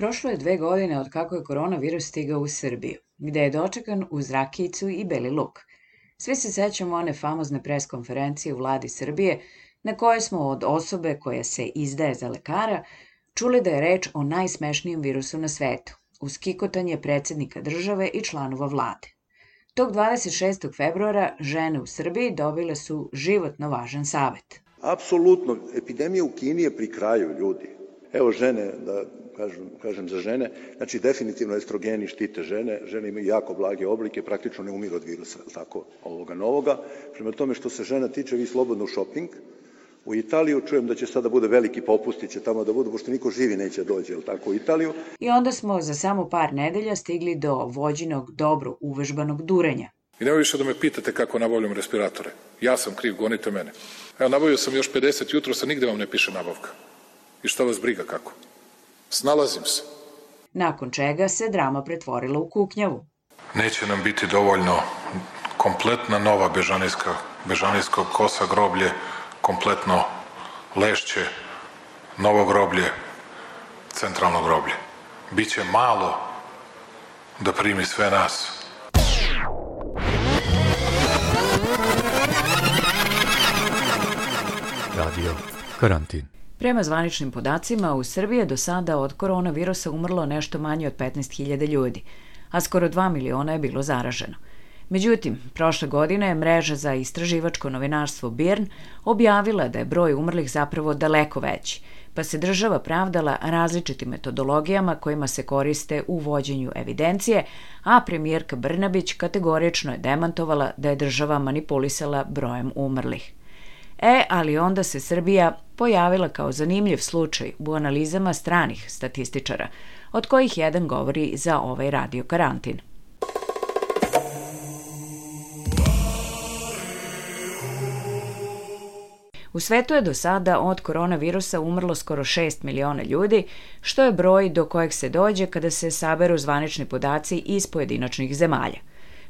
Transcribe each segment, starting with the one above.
Prošlo je dve godine od kako je koronavirus stigao u Srbiju, gde je dočekan uz rakijicu i beli luk. Svi se sećamo one famozne pres konferencije u vladi Srbije na kojoj smo od osobe koja se izdaje za lekara čuli da je reč o najsmešnijem virusu na svetu, uz kikotanje predsednika države i članova vlade. Tog 26. februara žene u Srbiji dobile su životno važan savet. Apsolutno, epidemija u Kini je pri kraju ljudi. Evo žene, da kažem, kažem za žene, znači definitivno estrogeni štite žene, žene imaju jako blage oblike, praktično ne umiru od virusa, tako, ovoga novoga. Prema tome što se žena tiče, vi slobodno u shopping, u Italiju, čujem da će sada bude veliki popustiće tamo da budu, pošto niko živi neće dođe, ili tako, u Italiju. I onda smo za samo par nedelja stigli do vođinog dobro uvežbanog durenja. I nema više da me pitate kako nabavljam respiratore. Ja sam kriv, gonite mene. Evo, nabavio sam još 50 jutro, sa nigde vam ne piše nabavka. I šta vas briga kako? Snalazim se. Nakon čega se drama pretvorila u kuknjavu. Neće nam biti dovoljno kompletna nova bežanijska, bežanijskog kosa groblje, kompletno lešće, novo groblje, centralno groblje. Biće malo da primi sve nas. Radio Karantin Prema zvaničnim podacima, u Srbiji je do sada od koronavirusa umrlo nešto manje od 15.000 ljudi, a skoro 2 miliona je bilo zaraženo. Međutim, prošle godine je mreža za istraživačko novinarstvo BIRN objavila da je broj umrlih zapravo daleko veći, pa se država pravdala različitim metodologijama kojima se koriste u vođenju evidencije, a premijerka Brnabić kategorično je demantovala da je država manipulisala brojem umrlih. E, ali onda se Srbija pojavila kao zanimljiv slučaj u analizama stranih statističara, od kojih jedan govori za ovaj radio karantin. U svetu je do sada od koronavirusa umrlo skoro 6 miliona ljudi, što je broj do kojeg se dođe kada se saberu zvanični podaci iz pojedinačnih zemalja.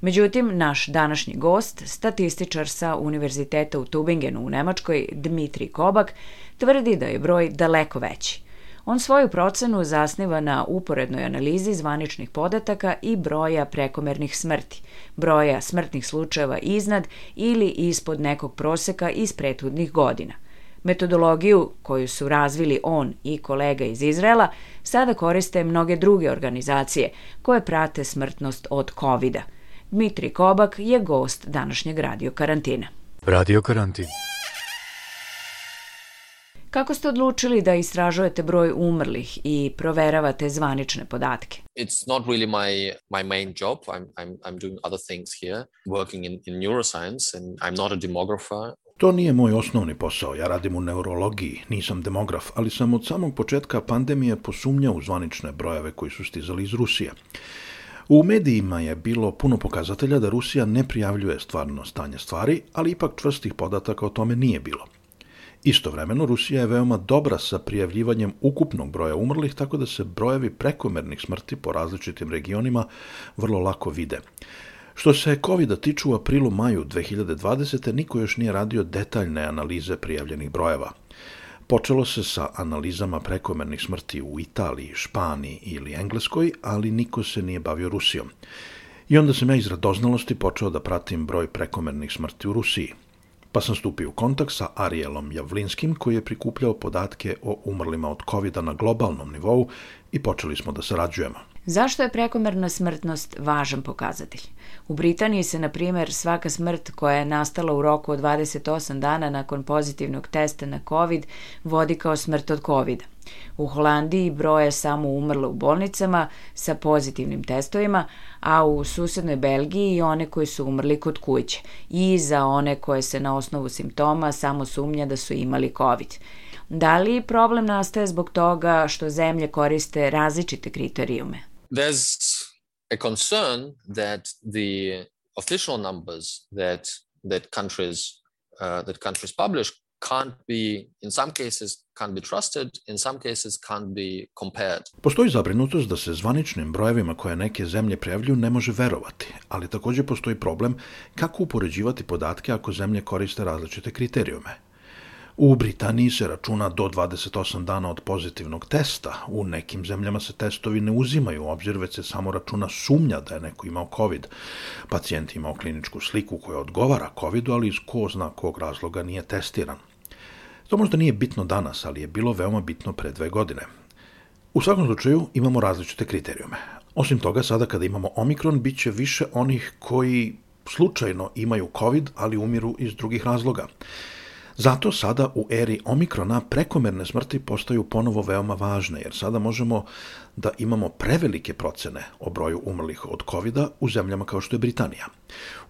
Međutim, naš današnji gost, statističar sa Univerziteta u Tubingenu u Nemačkoj, Dmitri Kobak, tvrdi da je broj daleko veći. On svoju procenu zasniva na uporednoj analizi zvaničnih podataka i broja prekomernih smrti, broja smrtnih slučajeva iznad ili ispod nekog proseka iz prethodnih godina. Metodologiju koju su razvili on i kolega iz Izrela sada koriste mnoge druge organizacije koje prate smrtnost od COVID-a. Dmitri Kobak je gost današnjeg radio karantina. Radio Karantin Kako ste odlučili da istražujete broj umrlih i proveravate zvanične podatke? It's not really my my main job. I'm I'm I'm doing other things here, working in in neuroscience and I'm not a demographer. To nije moj osnovni posao, ja radim u neurologiji, nisam demograf, ali sam od samog početka pandemije posumnjao u zvanične brojeve koji su stizali iz Rusije. U medijima je bilo puno pokazatelja da Rusija ne prijavljuje stvarno stanje stvari, ali ipak čvrstih podataka o tome nije bilo. Istovremeno, Rusija je veoma dobra sa prijavljivanjem ukupnog broja umrlih, tako da se brojevi prekomernih smrti po različitim regionima vrlo lako vide. Što se COVID-a tiču u aprilu-maju 2020. niko još nije radio detaljne analize prijavljenih brojeva. Počelo se sa analizama prekomernih smrti u Italiji, Španiji ili Engleskoj, ali niko se nije bavio Rusijom. I onda sam ja iz radoznalosti počeo da pratim broj prekomernih smrti u Rusiji – pa sam stupio u kontakt sa Arielom Javlinskim koji je prikupljao podatke o umrlima od covid na globalnom nivou i počeli smo da sarađujemo. Zašto je prekomerna smrtnost važan pokazatelj? U Britaniji se, na primjer, svaka smrt koja je nastala u roku od 28 dana nakon pozitivnog testa na COVID vodi kao smrt od COVID. U Holandiji broje samo umrle u bolnicama sa pozitivnim testovima, a u susednoj Belgiji i one koji su umrli kod kuće i za one koje se na osnovu simptoma samo sumnja da su imali COVID. Da li problem nastaje zbog toga što zemlje koriste različite kriterijume? There's a concern that the official numbers that that countries uh, that countries publish can't be in some cases can't be trusted in some cases can't be compared Postoji zabrinutost da se zvaničnim brojevima koje neke zemlje prijavljuju ne može verovati, ali takođe postoji problem kako upoređivati podatke ako zemlje koriste različite kriterijume. U Britaniji se računa do 28 dana od pozitivnog testa. U nekim zemljama se testovi ne uzimaju u obzir, već se samo računa sumnja da je neko imao COVID. Pacijent imao kliničku sliku koja odgovara COVID-u, ali iz ko zna kog razloga nije testiran. To možda nije bitno danas, ali je bilo veoma bitno pre dve godine. U svakom slučaju imamo različite kriterijume. Osim toga, sada kada imamo Omikron, bit će više onih koji slučajno imaju COVID, ali umiru iz drugih razloga. Zato sada u eri Omikrona prekomerne smrti postaju ponovo veoma važne, jer sada možemo da imamo prevelike procene o broju umrlih od covid u zemljama kao što je Britanija.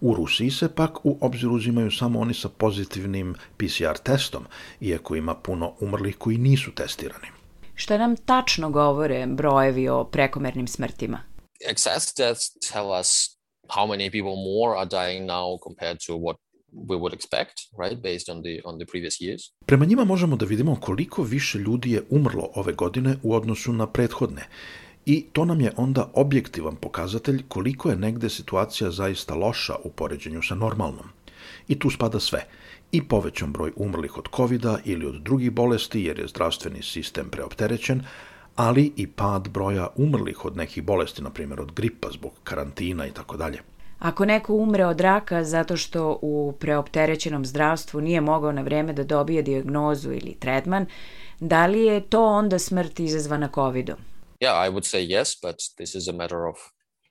U Rusiji se pak u obzir uzimaju samo oni sa pozitivnim PCR testom, iako ima puno umrlih koji nisu testirani. Šta nam tačno govore brojevi o prekomernim smrtima? excess deaths tell us how many people more are dying now compared to what we would expect, right, based on the on the previous years. Prema njima možemo da vidimo koliko više ljudi je umrlo ove godine u odnosu na prethodne. I to nam je onda objektivan pokazatelj koliko je negde situacija zaista loša u poređenju sa normalnom. I tu spada sve. I povećan broj umrlih od covid ili od drugih bolesti jer je zdravstveni sistem preopterećen, ali i pad broja umrlih od nekih bolesti, na primjer od gripa zbog karantina i tako dalje. Ako neko umre od raka zato što u preopterećenom zdravstvu nije mogao na vreme da dobije diagnozu ili tretman, da li je to onda smrt izazvana COVID-om? Yeah, I would say yes, but this is a matter of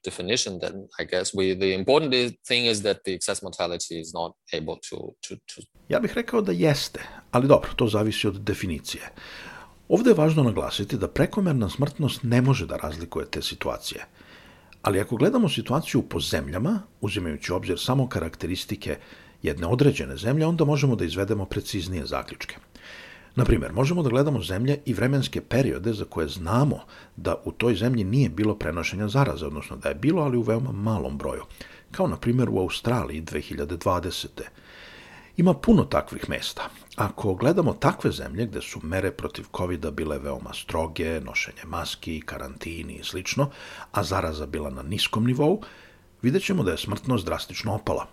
definition then I guess we the important thing is that the excess mortality is not able to to to Ja bih rekao da jeste, ali dobro, to zavisi od definicije. Ovde je važno naglasiti da prekomerna smrtnost ne može da razlikuje te situacije. Ali ako gledamo situaciju po zemljama, uzimajući obzir samo karakteristike jedne određene zemlje, onda možemo da izvedemo preciznije zaključke. Na primjer, možemo da gledamo zemlje i vremenske periode za koje znamo da u toj zemlji nije bilo prenošenja zaraze, odnosno da je bilo, ali u veoma malom broju, kao na primjer u Australiji 2020. Ima puno takvih mesta. Ako gledamo takve zemlje gde su mere protiv covid bile veoma stroge, nošenje maski, karantini i slično, a zaraza bila na niskom nivou, vidjet ćemo da je smrtnost drastično opala.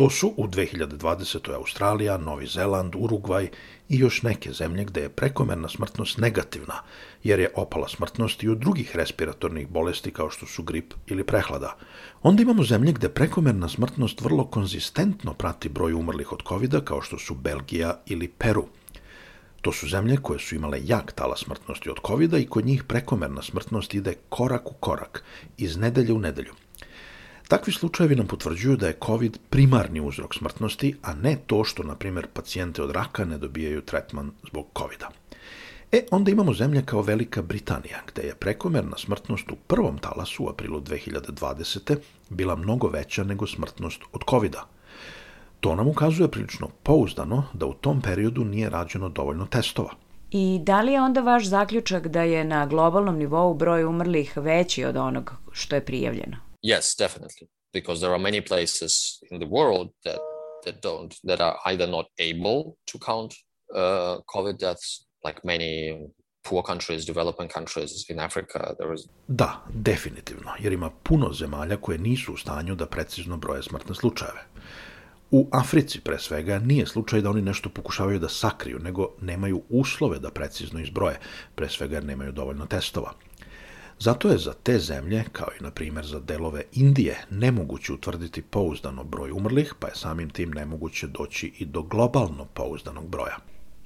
To su u 2020. Australija, Novi Zeland, Urugvaj i još neke zemlje gde je prekomerna smrtnost negativna, jer je opala smrtnost i od drugih respiratornih bolesti kao što su grip ili prehlada. Onda imamo zemlje gde prekomerna smrtnost vrlo konzistentno prati broj umrlih od covid kao što su Belgija ili Peru. To su zemlje koje su imale jak tala smrtnosti od covid i kod njih prekomerna smrtnost ide korak u korak, iz nedelje u nedelju. Takvi slučajevi nam potvrđuju da je COVID primarni uzrok smrtnosti, a ne to što, na primjer, pacijente od raka ne dobijaju tretman zbog COVID-a. E, onda imamo zemlje kao Velika Britanija, gde je prekomerna smrtnost u prvom talasu u aprilu 2020. bila mnogo veća nego smrtnost od covid -a. To nam ukazuje prilično pouzdano da u tom periodu nije rađeno dovoljno testova. I da li je onda vaš zaključak da je na globalnom nivou broj umrlih veći od onog što je prijavljeno? Yes, definitely, because there are many places in the world that that don't that are either not able to count uh, COVID deaths, like many poor countries, developing countries in Africa. There is Da, definitivno, jer ima puno zemalja koje nisu u stanju da precizno broje smrtne slučajeve. U Africi, pre svega, nije slučaj da oni nešto pokušavaju da sakriju, nego nemaju uslove da precizno izbroje, pre svega jer nemaju dovoljno testova. Zato je za te zemlje, kao i na primjer za delove Indije, nemoguće utvrditi pouzdano broj umrlih, pa je samim tim nemoguće doći i do globalno pouzdanog broja.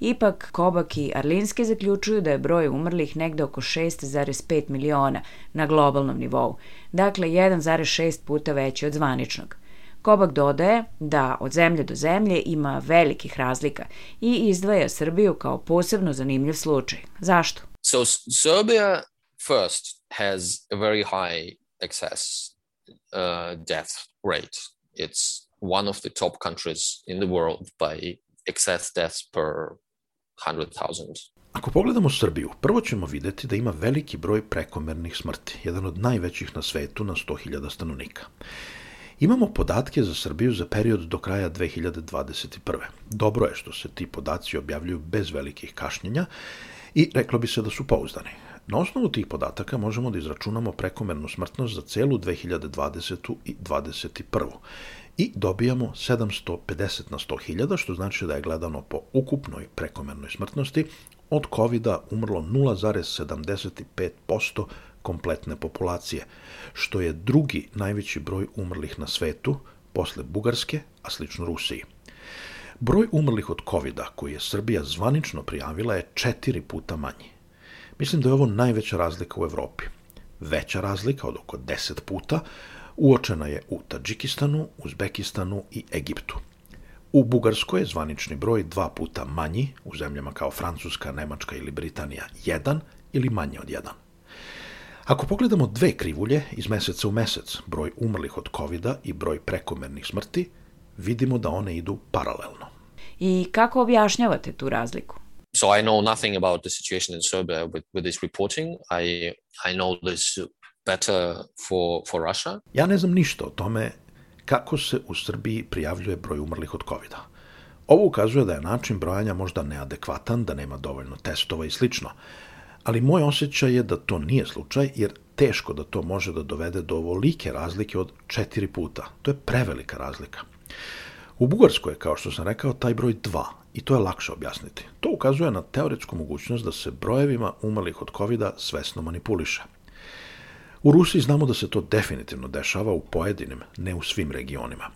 Ipak, Kobak i Arlinski zaključuju da je broj umrlih negde oko 6,5 miliona na globalnom nivou, dakle 1,6 puta veći od zvaničnog. Kobak dodaje da od zemlje do zemlje ima velikih razlika i izdvaja Srbiju kao posebno zanimljiv slučaj. Zašto? So Serbia first has a very high excess uh, death rate. It's one of the top countries in the world by excess deaths per 100,000. Ako pogledamo Srbiju, prvo ćemo videti da ima veliki broj prekomernih smrti, jedan od najvećih na svetu na 100.000 stanovnika. Imamo podatke za Srbiju za period do kraja 2021. Dobro je što se ti podaci objavljuju bez velikih kašnjenja i reklo bi se da su pouzdani. Na osnovu tih podataka možemo da izračunamo prekomernu smrtnost za celu 2020. i 2021. I dobijamo 750 na 100.000, što znači da je gledano po ukupnoj prekomernoj smrtnosti od covid umrlo 0,75% kompletne populacije, što je drugi najveći broj umrlih na svetu posle Bugarske, a slično Rusiji. Broj umrlih od covid koji je Srbija zvanično prijavila je četiri puta manji. Mislim da je ovo najveća razlika u Evropi. Veća razlika od oko 10 puta uočena je u Tadžikistanu, Uzbekistanu i Egiptu. U Bugarskoj je zvanični broj dva puta manji, u zemljama kao Francuska, Nemačka ili Britanija jedan ili manje od jedan. Ako pogledamo dve krivulje iz meseca u mesec, broj umrlih od covid i broj prekomernih smrti, vidimo da one idu paralelno. I kako objašnjavate tu razliku? So I know nothing about the situation in Serbia with, with this reporting. I, I know this better for, for Russia. Ja ne znam ništa o tome kako se u Srbiji prijavljuje broj umrlih od covid -a. Ovo ukazuje da je način brojanja možda neadekvatan, da nema dovoljno testova i slično ali moj osjećaj je da to nije slučaj, jer teško da to može da dovede do ovolike razlike od četiri puta. To je prevelika razlika. U Bugarskoj je, kao što sam rekao, taj broj 2 i to je lakše objasniti. To ukazuje na teoretsku mogućnost da se brojevima umalih od covid svesno manipuliše. U Rusiji znamo da se to definitivno dešava u pojedinim, ne u svim regionima.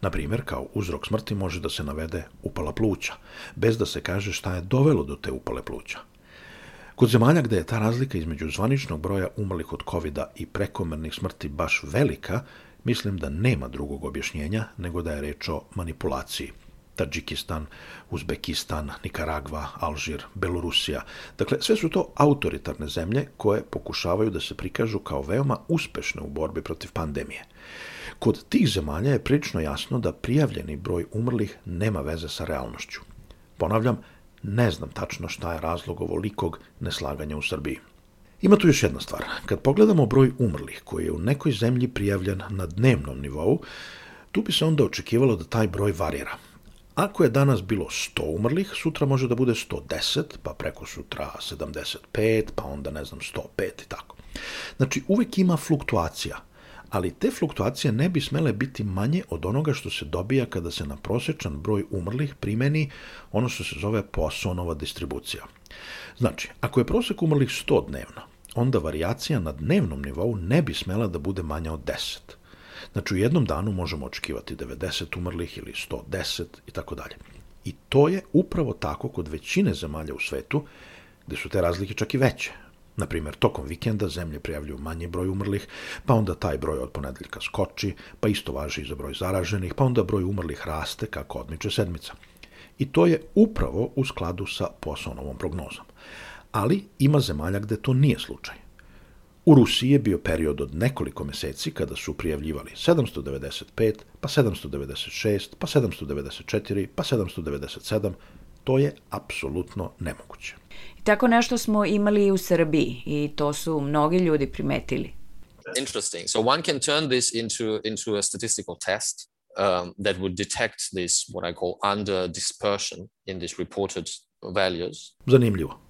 Na primjer, kao uzrok smrti može da se navede upala pluća, bez da se kaže šta je dovelo do te upale pluća. Kod zemalja gde je ta razlika između zvaničnog broja umrlih od covid i prekomernih smrti baš velika, mislim da nema drugog objašnjenja nego da je reč o manipulaciji. Tadžikistan, Uzbekistan, Nikaragva, Alžir, Belorusija. Dakle, sve su to autoritarne zemlje koje pokušavaju da se prikažu kao veoma uspešne u borbi protiv pandemije. Kod tih zemalja je prilično jasno da prijavljeni broj umrlih nema veze sa realnošću. Ponavljam, ne znam tačno šta je razlog ovolikog neslaganja u Srbiji. Ima tu još jedna stvar. Kad pogledamo broj umrlih koji je u nekoj zemlji prijavljen na dnevnom nivou, tu bi se onda očekivalo da taj broj varira. Ako je danas bilo 100 umrlih, sutra može da bude 110, pa preko sutra 75, pa onda ne znam 105 i tako. Znači, uvek ima fluktuacija – ali te fluktuacije ne bi smele biti manje od onoga što se dobija kada se na prosečan broj umrlih primeni ono što se zove Poissonova distribucija. Znači, ako je prosek umrlih 100 dnevno, onda varijacija na dnevnom nivou ne bi smela da bude manja od 10. Znači, u jednom danu možemo očekivati 90 umrlih ili 110 i tako dalje. I to je upravo tako kod većine zemalja u svetu, gde su te razlike čak i veće. Na primjer, tokom vikenda zemlje prijavljuju manji broj umrlih, pa onda taj broj od ponedeljka skoči, pa isto važi i za broj zaraženih, pa onda broj umrlih raste kako odmiče sedmica. I to je upravo u skladu sa poslovnovom prognozom. Ali ima zemalja gde to nije slučaj. U Rusiji je bio period od nekoliko meseci kada su prijavljivali 795, pa 796, pa 794, pa 797. To je apsolutno nemoguće. Tako nešto smo imali i u Srbiji i to su mnogi ljudi primetili. Interesting. So one can turn this into into a statistical test um, that would detect this what I call under dispersion in these reported values. Zanimljivo.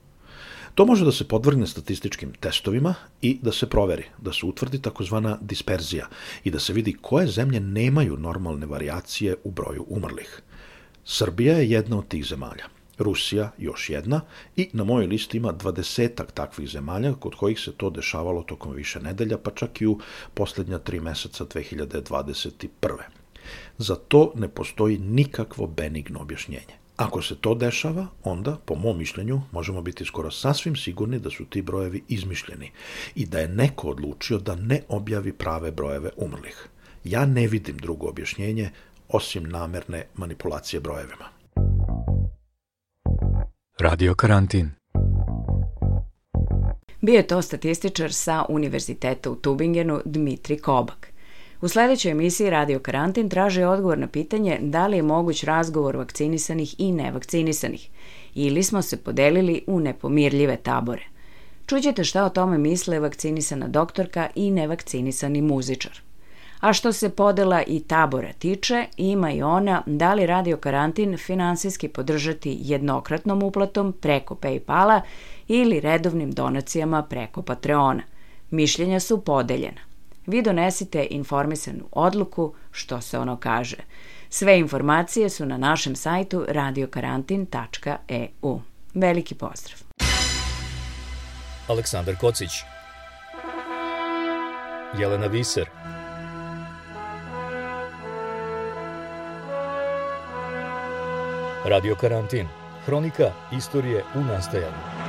To može da se podvrgne statističkim testovima i da se proveri, da se utvrdi takozvana disperzija i da se vidi koje zemlje nemaju normalne variacije u broju umrlih. Srbija je jedna od tih zemalja. Rusija još jedna i na mojoj listi ima dvadesetak takvih zemalja kod kojih se to dešavalo tokom više nedelja, pa čak i u poslednja tri meseca 2021. Za to ne postoji nikakvo benigno objašnjenje. Ako se to dešava, onda, po mom mišljenju, možemo biti skoro sasvim sigurni da su ti brojevi izmišljeni i da je neko odlučio da ne objavi prave brojeve umrlih. Ja ne vidim drugo objašnjenje osim namerne manipulacije brojevima. Radio karantin. Bio je to statističar sa Univerziteta u Tubingenu Dmitri Kobak. U sledećoj emisiji Radio Karantin traže odgovor na pitanje da li je moguć razgovor vakcinisanih i nevakcinisanih ili smo se podelili u nepomirljive tabore. Čućete šta o tome misle vakcinisana doktorka i nevakcinisani muzičar. A što se podela i tabora tiče, ima i ona da li Radio Karantin finansijski podržati jednokratnom uplatom preko Paypala ili redovnim donacijama preko Patreona. Mišljenja su podeljena. Vi donesite informisanu odluku što se ono kaže. Sve informacije su na našem sajtu radiokarantin.eu. Veliki pozdrav. Aleksandar Kocić Jelena Viser Radio karantin. Hronika istorije u nastajanju.